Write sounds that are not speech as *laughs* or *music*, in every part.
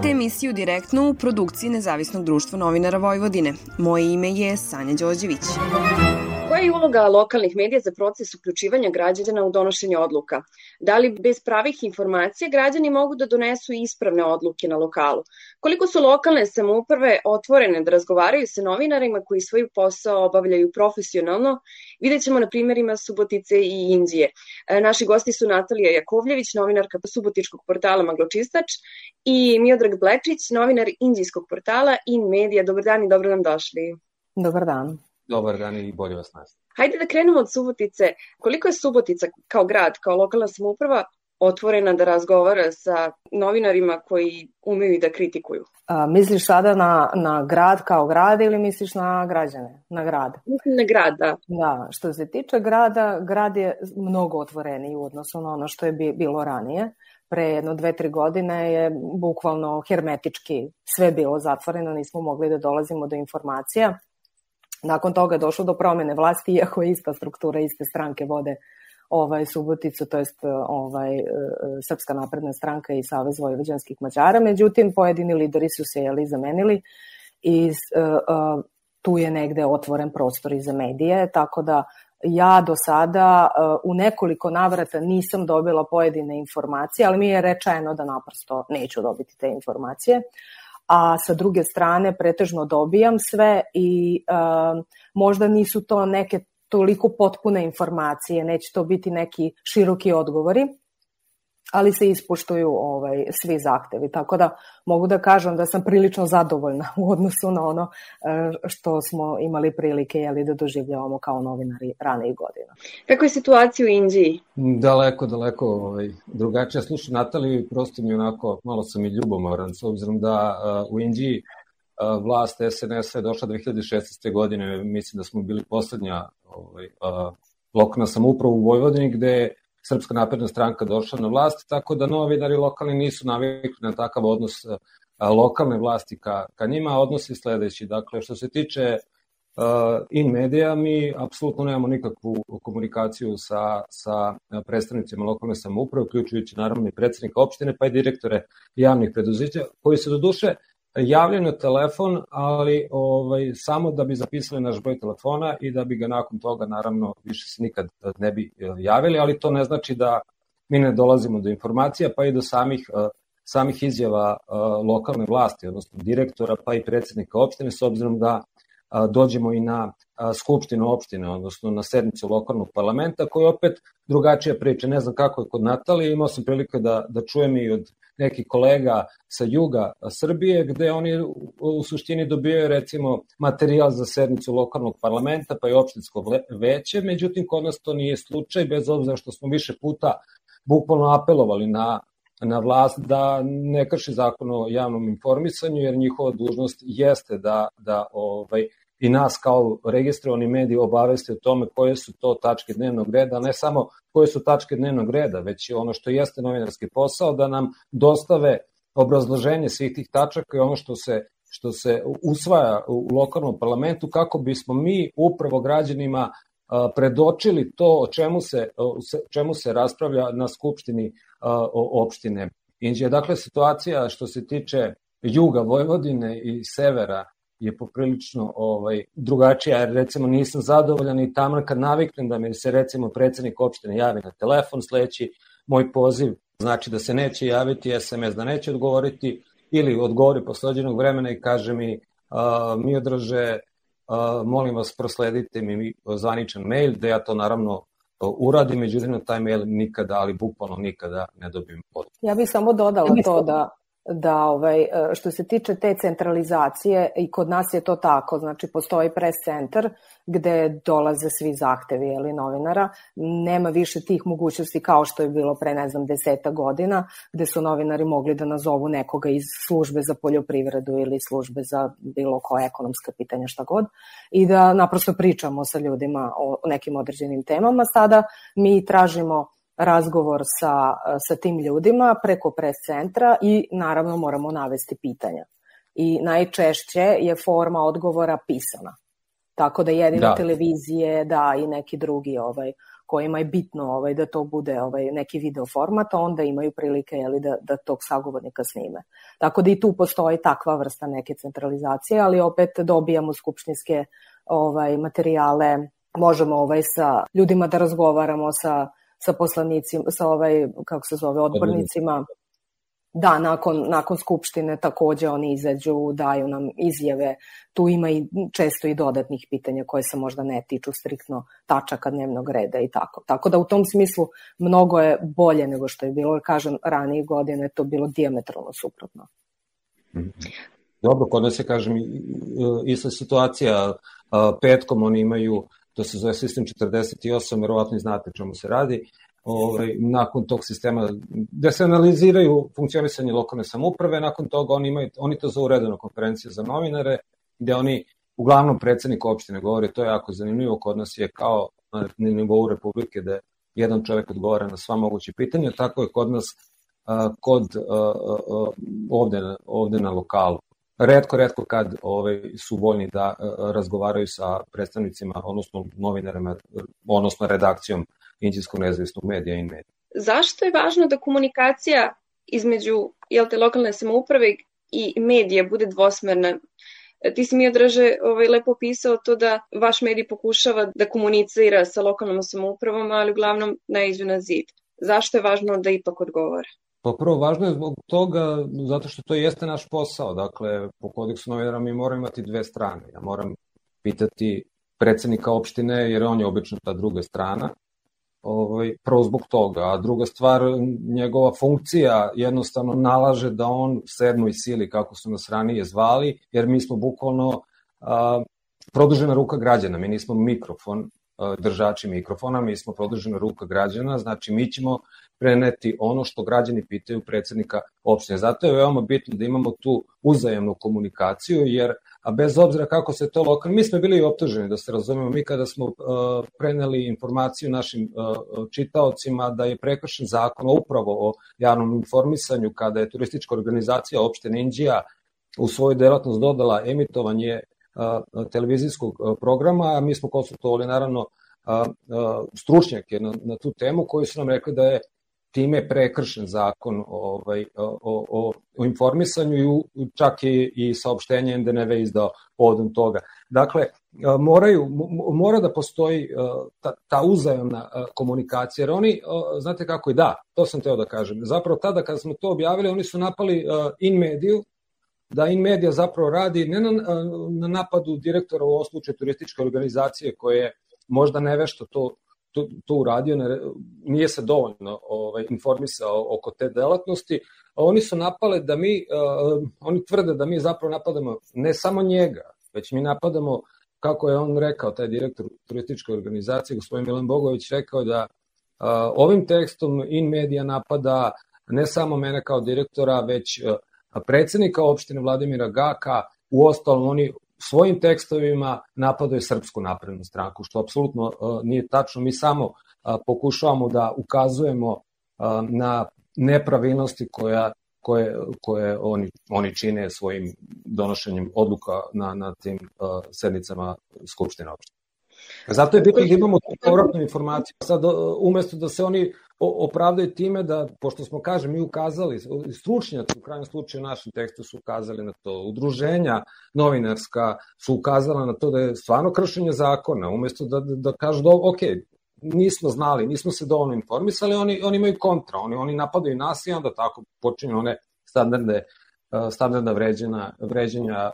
Pratite emisiju direktno u produkciji Nezavisnog društva novinara Vojvodine. Moje ime je Sanja Đorđević. Koja je uloga lokalnih medija za proces uključivanja građana u donošenje odluka? Da li bez pravih informacija građani mogu da donesu ispravne odluke na lokalu? Koliko su lokalne samouprave otvorene da razgovaraju sa novinarima koji svoj posao obavljaju profesionalno? Vidjet ćemo na primjerima Subotice i Indije. E, naši gosti su Natalija Jakovljević, novinarka Subotičkog portala Magločistač i Miodrag Blečić, novinar indijskog portala In Media. Dobar dan i dobro nam došli. Dobar dan. Dobar dan i bolje vas nas. Hajde da krenemo od Subotice. Koliko je Subotica kao grad, kao lokalna samouprava otvorena da razgovara sa novinarima koji umeju da kritikuju? A, misliš sada na, na grad kao grad ili misliš na građane? Na grad? Mislim na grad, da. Da, što se tiče grada, grad je mnogo otvoreniji u odnosu na ono što je bi, bilo ranije. Pre jedno dve, tri godine je bukvalno hermetički sve bilo zatvoreno, nismo mogli da dolazimo do informacija Nakon toga je došlo do promene vlasti, iako je ista struktura, iste stranke vode ovaj Suboticu, to jest ovaj e, Srpska napredna stranka i Savez vojvođanskih Mađara, međutim pojedini lideri su se jeli zamenili i uh, tu je negde otvoren prostor i za medije, tako da ja do sada uh, u nekoliko navrata nisam dobila pojedine informacije, ali mi je rečeno da naprosto neću dobiti te informacije a sa druge strane pretežno dobijam sve i uh, možda nisu to neke toliko potpune informacije, neće to biti neki široki odgovori, ali se ispoštuju ovaj, svi zahtevi. Tako da mogu da kažem da sam prilično zadovoljna u odnosu na ono e, što smo imali prilike jeli, da doživljavamo kao novinari ranijih godina. Kako je situacija u Indiji? Daleko, daleko ovaj, drugačije. Slušaj, Nataliju, prosto mi onako, malo sam i ljubomoran, s obzirom da uh, u Indiji uh, vlast SNS je došla 2016. godine, mislim da smo bili poslednja ovaj, uh, lokalna samouprava u Vojvodini, gde Srpska napredna stranka došla na vlast, tako da novinari lokalni nisu navikli na takav odnos lokalne vlasti ka, ka njima, odnos je sledeći. Dakle, što se tiče uh, in medija, mi apsolutno nemamo nikakvu komunikaciju sa, sa predstavnicima lokalne samouprave, uključujući naravno i predsednika opštine, pa i direktore javnih preduzeća, koji se do duše javljaju na telefon, ali ovaj, samo da bi zapisali naš broj telefona i da bi ga nakon toga naravno više se nikad ne bi e, javili, ali to ne znači da mi ne dolazimo do informacija, pa i do samih e, samih izjava e, lokalne vlasti, odnosno direktora, pa i predsednika opštine, s obzirom da dođemo i na skupštinu opštine, odnosno na sednicu lokalnog parlamenta, koji opet drugačija priča. Ne znam kako je kod Natalije, imao sam prilike da, da čujem i od nekih kolega sa juga Srbije, gde oni u suštini dobijaju recimo materijal za sednicu lokalnog parlamenta pa i opštinskog veće, međutim kod nas to nije slučaj, bez obzira što smo više puta bukvalno apelovali na na vlast da ne krši zakon o javnom informisanju, jer njihova dužnost jeste da, da ovaj, i nas kao registrovani mediji obavesti o tome koje su to tačke dnevnog reda, ne samo koje su tačke dnevnog reda, već i ono što jeste novinarski posao, da nam dostave obrazloženje svih tih tačaka i ono što se što se usvaja u lokalnom parlamentu kako bismo mi upravo građanima predočili to o čemu se, o čemu se raspravlja na skupštini opštine Inđije. Dakle, situacija što se tiče juga Vojvodine i severa je poprilično ovaj, drugačija, jer recimo nisam zadovoljan i tamo kad naviknem da mi se recimo predsednik opštine javi na telefon, sledeći moj poziv znači da se neće javiti SMS, da neće odgovoriti ili odgovori posleđenog vremena i kaže mi uh, mi odraže uh, molim vas prosledite mi zvaničan mail, da ja to naravno uradim, međutim na taj mail nikada, ali bukvalno nikada ne dobijem odgovor. Ja bih samo dodala to da da ovaj, e, što se tiče te centralizacije i kod nas je to tako, znači postoji pres centar gde dolaze svi zahtevi ili novinara, nema više tih mogućnosti kao što je bilo pre ne znam deseta godina gde su novinari mogli da nazovu nekoga iz službe za poljoprivredu ili službe za bilo koje ekonomska pitanja šta god i da naprosto pričamo sa ljudima o nekim određenim temama. Sada mi tražimo razgovor sa, sa tim ljudima preko pres centra i naravno moramo navesti pitanja. I najčešće je forma odgovora pisana. Tako da jedino da. televizije, da i neki drugi ovaj kojima je bitno ovaj, da to bude ovaj, neki video format, onda imaju prilike jeli, da, da tog sagovornika snime. Tako da i tu postoji takva vrsta neke centralizacije, ali opet dobijamo skupštinske ovaj, materijale, možemo ovaj, sa ljudima da razgovaramo, sa, sa poslanicima, sa ovaj, kako se zove, odbornicima. Da, nakon, nakon skupštine takođe oni izađu, daju nam izjave. Tu ima i često i dodatnih pitanja koje se možda ne tiču striktno tačaka dnevnog reda i tako. Tako da u tom smislu mnogo je bolje nego što je bilo, kažem, ranije godine to bilo diametralno suprotno. Dobro, kod nas je, kažem, ista situacija. Petkom oni imaju, to se zove sistem 48, verovatno znate čemu se radi, ovaj, nakon tog sistema, gde se analiziraju funkcionisanje lokalne samuprave, nakon toga oni, imaju, oni to zovu redovno konferencije za novinare, gde oni uglavnom predsednik opštine govori, to je jako zanimljivo, kod nas je kao na nivou Republike da jedan čovek odgovara na sva moguće pitanja, tako je kod nas kod ovde, ovde na lokalu. Redko, redko kad ovaj, su voljni da razgovaraju sa predstavnicima, odnosno novinarima, odnosno redakcijom Inđijskog nezavisnog medija i medija. Zašto je važno da komunikacija između jel te, lokalne samouprave i medija bude dvosmerna? Ti si mi odraže ovaj, lepo pisao to da vaš medij pokušava da komunicira sa lokalnom samoupravom, ali uglavnom naiđu na zid. Zašto je važno da ipak odgovara? Pa prvo, važno je zbog toga, zato što to jeste naš posao. Dakle, po kodeksu novinara mi moramo imati dve strane. Ja moram pitati predsednika opštine, jer on je obično ta druga strana, ovaj, prvo zbog toga, a druga stvar, njegova funkcija jednostavno nalaže da on sedmoj sili, kako su nas ranije zvali, jer mi smo bukvalno a, produžena ruka građana, mi nismo mikrofon, držači mikrofona, mi smo produžena ruka građana, znači mi ćemo preneti ono što građani pitaju predsednika opštine. Zato je veoma bitno da imamo tu uzajemnu komunikaciju, jer a bez obzira kako se to lokalno, mi smo bili optuženi, da se razumemo, mi kada smo uh, preneli informaciju našim uh, čitaocima da je prekršen zakon upravo o javnom informisanju, kada je turistička organizacija opštine Indija u svoju delatnost dodala emitovanje televizijskog programa, a mi smo konsultovali naravno stručnjake na, na tu temu koji su nam rekli da je time prekršen zakon ovaj, o, o, o informisanju i čak i, i saopštenje NDNV izdao povodom toga. Dakle, moraju, mora da postoji ta, ta uzajemna komunikacija, jer oni, znate kako je, da, to sam teo da kažem, zapravo tada kada smo to objavili, oni su napali in mediju, da in medija zapravo radi ne na, na napadu direktora u ovom slučaju turističke organizacije koje možda nevešto to to, to uradio, ne, nije se dovoljno ovaj, informisao oko te delatnosti, a oni su napale da mi, uh, oni tvrde da mi zapravo napadamo ne samo njega, već mi napadamo, kako je on rekao, taj direktor turističke organizacije, gospodin Milan Bogović, rekao da uh, ovim tekstom in medija napada ne samo mene kao direktora, već uh, predsednika opštine Vladimira Gaka, u ostalom oni svojim tekstovima napadaju Srpsku naprednu stranku, što apsolutno uh, nije tačno. Mi samo uh, pokušavamo da ukazujemo uh, na nepravilnosti koja koje, koje oni, oni čine svojim donošenjem odluka na, na tim uh, sednicama Skupštine opštine. Zato je bitno da imamo povratnu informaciju. Sad, umesto da se oni opravdaju time da, pošto smo, kažem, mi ukazali, stručnjaci u krajnjem slučaju u našem tekstu su ukazali na to, udruženja novinarska su ukazala na to da je stvarno kršenje zakona, umesto da, da, da kažu da, ok, nismo znali, nismo se dovoljno informisali, oni, oni imaju kontra, oni, oni napadaju nas i onda tako počinju one standarde, standarda vređenja, vređenja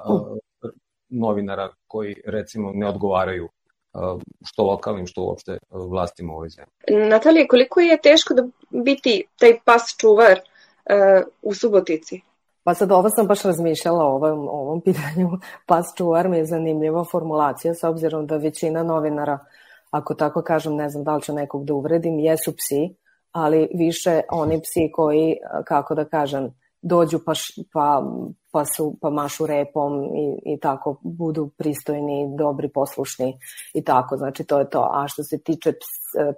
novinara koji recimo ne odgovaraju što lokalnim, što uopšte vlastima u ovoj zemlji. Natalija, koliko je teško da biti taj pas čuvar uh, u Subotici? Pa sad ovo sam baš razmišljala o ovom, ovom pitanju. *laughs* Pas čuvar mi je zanimljiva formulacija s obzirom da većina novinara, ako tako kažem, ne znam da li ću nekog da uvredim, jesu psi, ali više oni psi koji, kako da kažem, dođu pa, pa, pa, su, pa mašu repom i, i tako budu pristojni, dobri, poslušni i tako, znači to je to. A što se tiče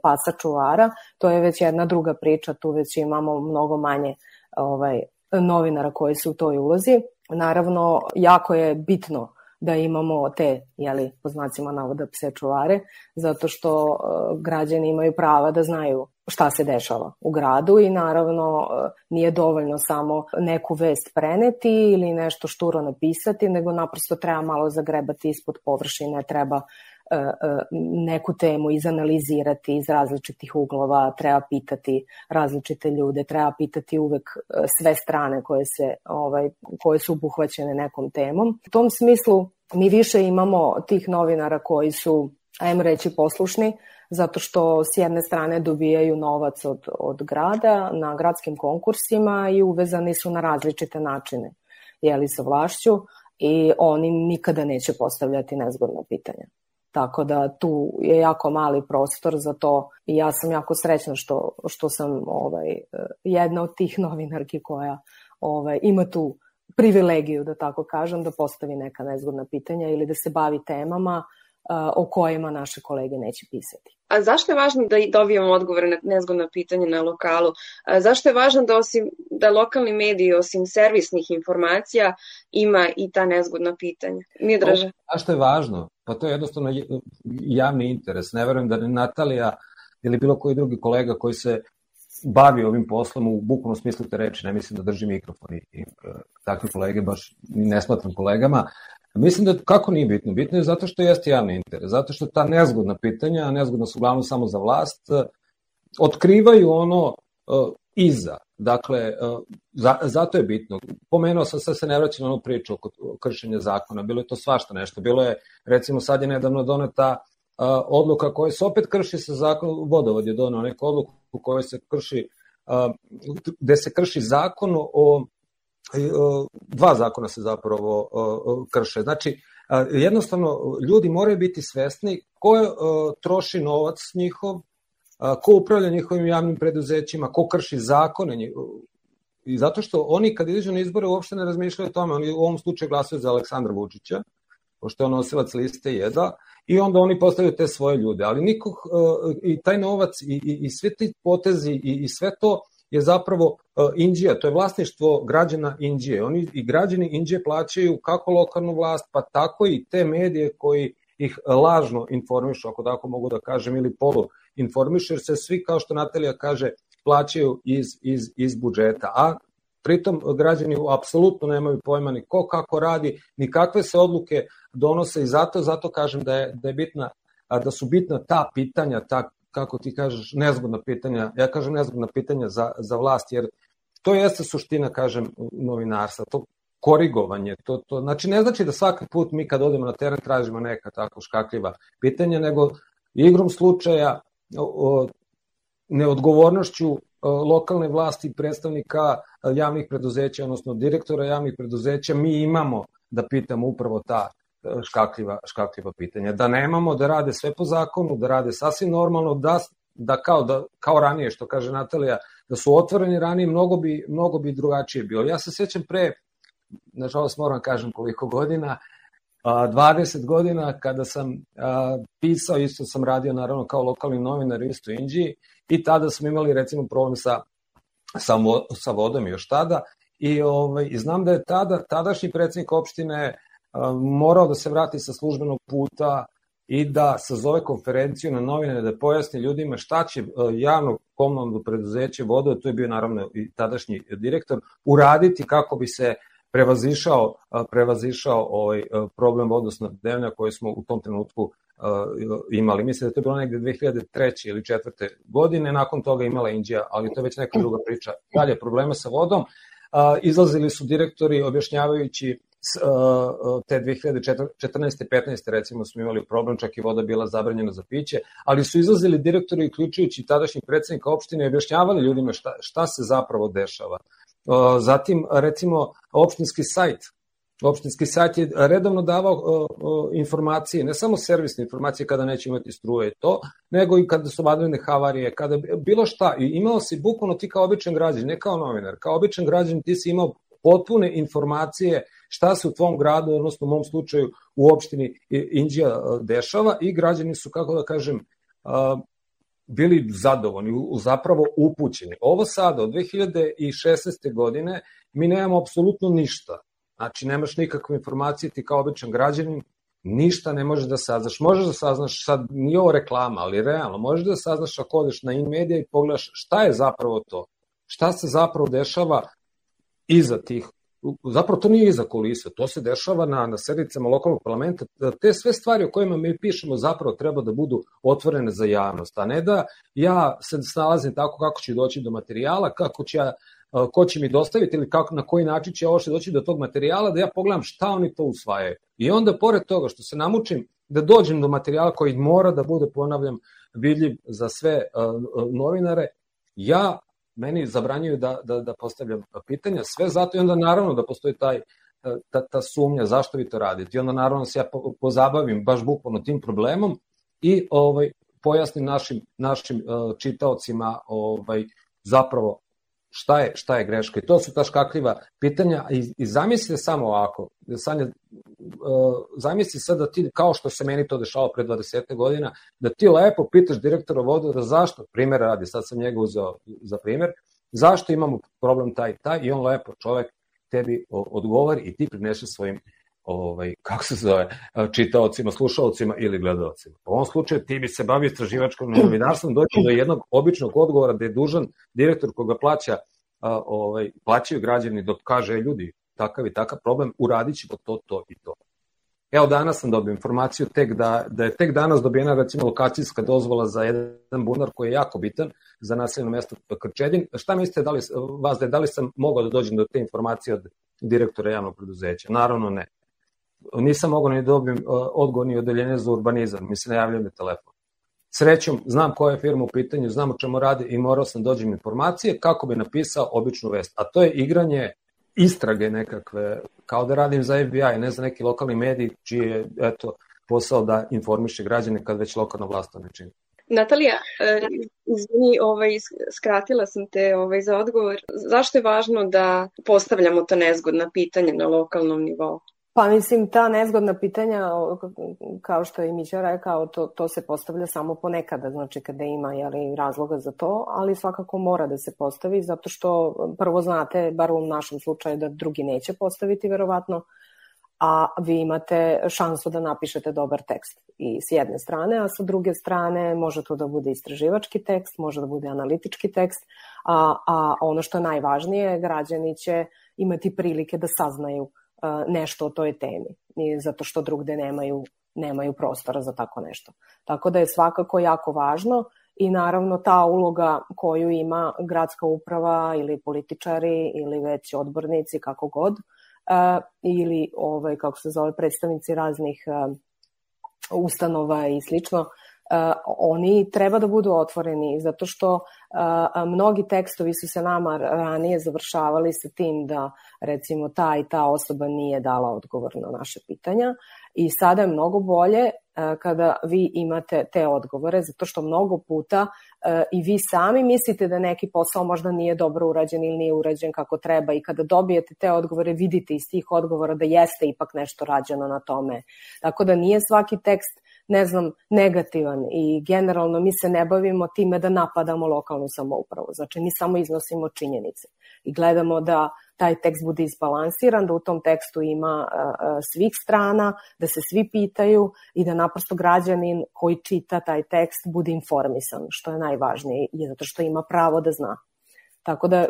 pasa čuvara, to je već jedna druga priča, tu već imamo mnogo manje ovaj, novinara koji su u toj ulozi. Naravno, jako je bitno da imamo te, jeli, po znacima navoda pse čuvare, zato što uh, građani imaju prava da znaju šta se dešava u gradu i naravno uh, nije dovoljno samo neku vest preneti ili nešto šturo napisati, nego naprosto treba malo zagrebati ispod površine, treba E, e, neku temu izanalizirati iz različitih uglova, treba pitati različite ljude, treba pitati uvek e, sve strane koje, se, ovaj, koje su obuhvaćene nekom temom. U tom smislu mi više imamo tih novinara koji su, ajmo reći, poslušni, zato što s jedne strane dobijaju novac od, od grada na gradskim konkursima i uvezani su na različite načine jeli sa vlašću i oni nikada neće postavljati nezgodno pitanja. Tako da tu je jako mali prostor za to i ja sam jako srećna što, što sam ovaj, jedna od tih *laughs* novinarki koja ovaj, ima tu privilegiju, da tako kažem, da postavi neka nezgodna pitanja ili da se bavi temama o kojima naše kolege neće pisati. A zašto je važno da dobijemo odgovore na nezgodna pitanja na lokalu? A zašto je važno da osim da lokalni mediji osim servisnih informacija ima i ta nezgodna pitanja? Mi draže. Zašto je važno? Pa to je jednostavno javni interes. Ne verujem da ne Natalija ili bilo koji drugi kolega koji se bavi ovim poslom u bukvalnom smislu te reči, ne mislim da drži mikrofon i, i takve kolege baš ne smatram kolegama, Mislim da kako nije bitno? Bitno je zato što jeste javni interes, zato što ta nezgodna pitanja, a nezgodna su uglavnom samo za vlast, eh, otkrivaju ono uh, iza. Dakle, uh, za, zato je bitno. Pomenuo sam, sad se ne vraćam na onu priču oko kršenja zakona, bilo je to svašta nešto. Bilo je, recimo, sad je nedavno doneta odluka koja se opet krši sa zakonom, vodovod je donao neku odluku koja se krši, gde se krši zakon o dva zakona se zapravo krše. Znači, jednostavno, ljudi moraju biti svesni ko troši novac njihov, ko upravlja njihovim javnim preduzećima, ko krši zakone I zato što oni kad izađu na izbore uopšte ne razmišljaju o tome, oni u ovom slučaju glasaju za Aleksandra Vučića, pošto je on nosilac liste jeda, i onda oni postavljaju te svoje ljude. Ali nikog, i taj novac i, i, i sve ti potezi i, i sve to je zapravo uh, Indija, to je vlasništvo građana Indije. Oni i građani Indije plaćaju kako lokalnu vlast, pa tako i te medije koji ih lažno informišu, ako tako mogu da kažem, ili polu informišu, jer se svi, kao što Natalija kaže, plaćaju iz, iz, iz budžeta. A pritom građani apsolutno nemaju pojma ni ko kako radi, ni kakve se odluke donose i zato zato kažem da je da je bitna da su bitna ta pitanja, ta kako ti kažeš, nezgodna pitanja, ja kažem nezgodna pitanja za, za vlast, jer to jeste suština, kažem, novinarstva, to korigovanje, to, to, znači ne znači da svaki put mi kad odemo na teren tražimo neka tako škakljiva pitanja, nego igrom slučaja, o, neodgovornošću lokalne vlasti predstavnika javnih preduzeća, odnosno direktora javnih preduzeća, mi imamo da pitamo upravo ta škakljiva, škakljiva pitanja. Da nemamo, da rade sve po zakonu, da rade sasvim normalno, da, da kao, da, kao ranije, što kaže Natalija, da su otvoreni ranije, mnogo bi, mnogo bi drugačije bilo. Ja se sjećam pre, nažalost moram kažem koliko godina, 20 godina kada sam pisao, isto sam radio naravno kao lokalni novinar isto Inđi i tada smo imali recimo problem sa, sa, sa vodom još tada i, ovaj, i znam da je tada, tadašnji predsednik opštine morao da se vrati sa službenog puta i da sazove konferenciju na novine da pojasni ljudima šta će javno komunalno preduzeće vodo, to je bio naravno i tadašnji direktor, uraditi kako bi se prevazišao, prevazišao ovaj problem vodosnabdevanja koji smo u tom trenutku imali. Mislim da to je bilo negde 2003. ili 4. godine, nakon toga imala Indija, ali to je već neka druga priča. Dalje, probleme sa vodom. Izlazili su direktori objašnjavajući te 2014. 15. recimo smo imali problem, čak i voda bila zabranjena za piće, ali su izlazili direktori, uključujući tadašnjih predsednika opštine, i objašnjavali ljudima šta, šta se zapravo dešava. Zatim, recimo, opštinski sajt, Opštinski sajt je redovno davao o, o, informacije, ne samo servisne informacije kada neće imati struje to, nego i kada su vanredne havarije, kada bilo šta. I imao si bukvalno ti kao običan građan, ne kao novinar, kao običan građan ti si imao potpune informacije šta se u tvom gradu, odnosno u mom slučaju u opštini Indija dešava i građani su, kako da kažem, bili zadovoljni, zapravo upućeni. Ovo sada, od 2016. godine, mi nemamo apsolutno ništa. Znači, nemaš nikakve informacije, ti kao običan građanin ništa ne možeš da saznaš. Možeš da saznaš, sad nije ovo reklama, ali realno, možeš da saznaš ako odeš na in-medija i pogledaš šta je zapravo to. Šta se zapravo dešava iza tih zapravo to nije iza kulisa, to se dešava na, na sednicama lokalnog parlamenta, da te sve stvari o kojima mi pišemo zapravo treba da budu otvorene za javnost, a ne da ja se snalazim tako kako ću doći do materijala, kako će ja ko će mi dostaviti ili kako, na koji način će ovo doći do tog materijala, da ja pogledam šta oni to usvajaju. I onda, pored toga što se namučim da dođem do materijala koji mora da bude, ponavljam, vidljiv za sve uh, novinare, ja meni zabranjuju da, da, da postavljam pitanja, sve zato i onda naravno da postoji taj ta, ta sumnja zašto vi to radite. I onda naravno se ja pozabavim baš bukvalno tim problemom i ovaj pojasnim našim našim uh, čitaocima ovaj zapravo šta je, šta je greška. I to su ta škakljiva pitanja i, i zamislite samo ovako, Sanja, zamisli sad da ti, kao što se meni to dešalo pre 20. godina, da ti lepo pitaš direktora da zašto, primjer radi, sad sam njega uzeo za primjer, zašto imamo problem taj taj i on lepo čovek tebi odgovori i ti prinese svojim ovaj, kako se zove, čitaocima, slušalcima ili gledalcima. U ovom slučaju ti bi se bavio istraživačkom novinarstvom, doći do jednog običnog odgovora da je dužan direktor koga plaća, ovaj, plaćaju građani dok kaže e, ljudi, takav i takav problem, uradit ćemo to, to i to. Evo danas sam dobio informaciju tek da, da je tek danas dobijena recimo lokacijska dozvola za jedan bunar koji je jako bitan za naseljeno mesto Krčedin. Šta mislite da li, vas da, da li sam mogao da dođem do te informacije od direktora javnog preduzeća? Naravno ne nisam mogao ni da dobijem uh, odgovor ni odeljenje za urbanizam, mi se ne javljaju na telefon. Srećom, znam koja je firma u pitanju, znam o čemu radi i morao sam dođem informacije kako bi napisao običnu vest. A to je igranje istrage nekakve, kao da radim za FBI, ne za neki lokalni mediji, čiji je eto, posao da informiše građane kad već lokalna vlast to ne čini. Natalija, e, izvini, ovaj, skratila sam te ovaj, za odgovor. Zašto je važno da postavljamo to nezgodna pitanja na lokalnom nivou? Pa mislim, ta nezgodna pitanja, kao što je i Mića rekao, to, to se postavlja samo ponekada, znači kada ima jeli, razloga za to, ali svakako mora da se postavi, zato što prvo znate, bar u našem slučaju, da drugi neće postaviti verovatno, a vi imate šansu da napišete dobar tekst i s jedne strane, a sa druge strane može to da bude istraživački tekst, može da bude analitički tekst, a, a ono što je najvažnije, građani će imati prilike da saznaju nešto o toj temi, i zato što drugde nemaju, nemaju prostora za tako nešto. Tako da je svakako jako važno i naravno ta uloga koju ima gradska uprava ili političari ili već odbornici kako god ili ovaj kako se zove predstavnici raznih ustanova i slično oni treba da budu otvoreni zato što uh, mnogi tekstovi su se nama ranije završavali sa tim da recimo ta i ta osoba nije dala odgovor na naše pitanja i sada je mnogo bolje uh, kada vi imate te odgovore zato što mnogo puta i vi sami mislite da neki posao možda nije dobro urađen ili nije urađen kako treba i kada dobijete te odgovore vidite iz tih odgovora da jeste ipak nešto rađeno na tome. Tako da nije svaki tekst ne znam, negativan i generalno mi se ne bavimo time da napadamo lokalnu samoupravu. Znači, mi samo iznosimo činjenice i gledamo da taj tekst bude izbalansiran, da u tom tekstu ima svih strana, da se svi pitaju i da naprosto građanin koji čita taj tekst bude informisan, što je najvažnije, je zato što ima pravo da zna. Tako da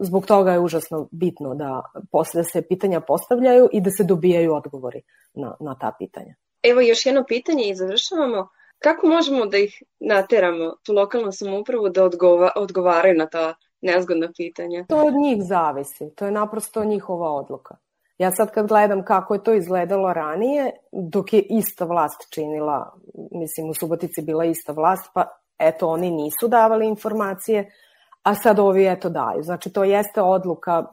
zbog toga je užasno bitno da posle da se pitanja postavljaju i da se dobijaju odgovori na, na ta pitanja. Evo još jedno pitanje i završavamo. Kako možemo da ih nateramo, tu lokalnu samoupravu, da odgova, odgovaraju na ta nezgodna pitanja? To od njih zavisi. To je naprosto njihova odluka. Ja sad kad gledam kako je to izgledalo ranije, dok je ista vlast činila, mislim u Subotici bila ista vlast, pa eto oni nisu davali informacije, a sad ovi eto daju. Znači to jeste odluka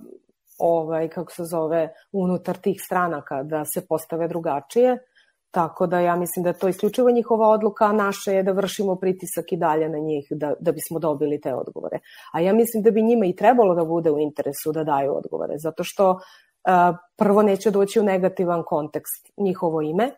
ovaj, kako se zove, unutar tih stranaka da se postave drugačije, Tako da ja mislim da je to isključivo njihova odluka, a je da vršimo pritisak i dalje na njih da, da bismo dobili te odgovore. A ja mislim da bi njima i trebalo da bude u interesu da daju odgovore, zato što uh, prvo neće doći u negativan kontekst njihovo ime,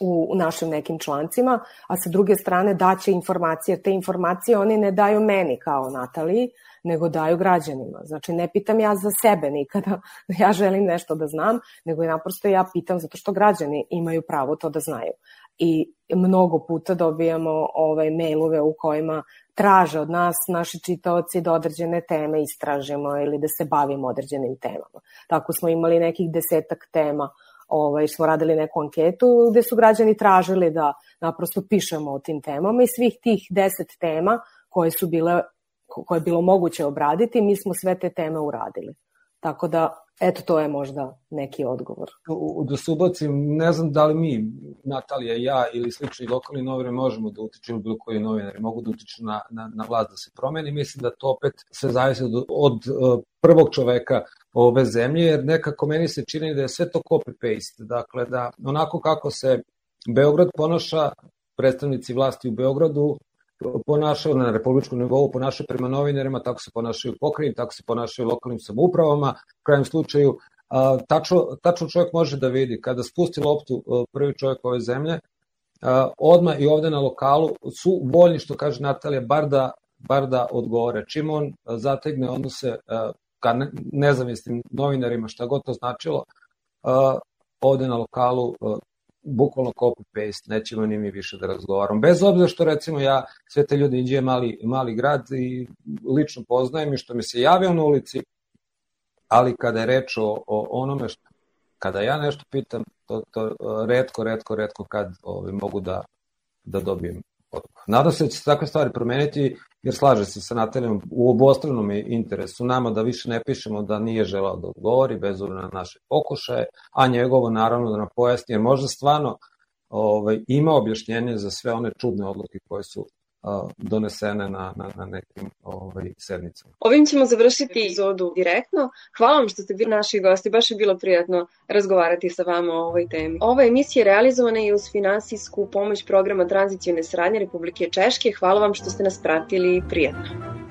u, u našim nekim člancima, a sa druge strane daće informacije, jer te informacije oni ne daju meni kao Nataliji, nego daju građanima. Znači, ne pitam ja za sebe nikada, *laughs* ja želim nešto da znam, nego naprosto ja pitam zato što građani imaju pravo to da znaju. I mnogo puta dobijamo ovaj mailove u kojima traže od nas naši čitaoci da određene teme istražimo ili da se bavimo određenim temama. Tako smo imali nekih desetak tema ovaj, smo radili neku anketu gde su građani tražili da naprosto pišemo o tim temama i svih tih deset tema koje su bile koje je bilo moguće obraditi, mi smo sve te teme uradili. Tako da, eto, to je možda neki odgovor. Da se ubacim, ne znam da li mi, Natalija, ja ili slični lokalni novinari možemo da utičemo, bilo koji novinari mogu da utiču na, na, na vlast da se promeni. Mislim da to opet se zavisi od, od uh, prvog čoveka ove zemlje, jer nekako meni se čini da je sve to copy-paste. Dakle, da onako kako se Beograd ponaša, predstavnici vlasti u Beogradu ponašaju na republičkom nivou, ponašaju prema novinarima, tako se ponašaju pokrajini, tako se ponašaju lokalnim samoupravama. U krajem slučaju, a, tačno, tačno čovjek može da vidi, kada spusti loptu prvi čovjek ove zemlje, a, odmah i ovde na lokalu su voljni, što kaže Natalija, bar da, bar da odgovore. Čim on zategne odnose ka nezavisnim novinarima, šta god to značilo, ovde na lokalu bukvalno copy-paste, nećemo ni mi više da razgovaramo. Bez obzira što recimo ja sve te ljudi Inđije mali, mali grad i lično poznajem i što mi se javio na ulici, ali kada je reč o, o onome što, kada ja nešto pitam, to, to redko, redko, redko kad ovaj, mogu da, da dobijem odgovor. Nadam se da će se takve stvari promeniti, jer slaže se sa Natalijom u obostranom interesu nama da više ne pišemo da nije želao da odgovori bez obzira na naše pokušaje, a njegovo naravno da nam pojasni, jer možda stvarno ovaj, ima objašnjenje za sve one čudne odluke koje su donesene na, na, na nekim ovaj, sednicama. Ovim ćemo završiti epizodu direktno. Hvala vam što ste bili naši gosti, baš je bilo prijatno razgovarati sa vama o ovoj temi. Ova emisija je realizovana i uz finansijsku pomoć programa tranzicijone sradnje Republike Češke. Hvala vam što ste nas pratili prijatno.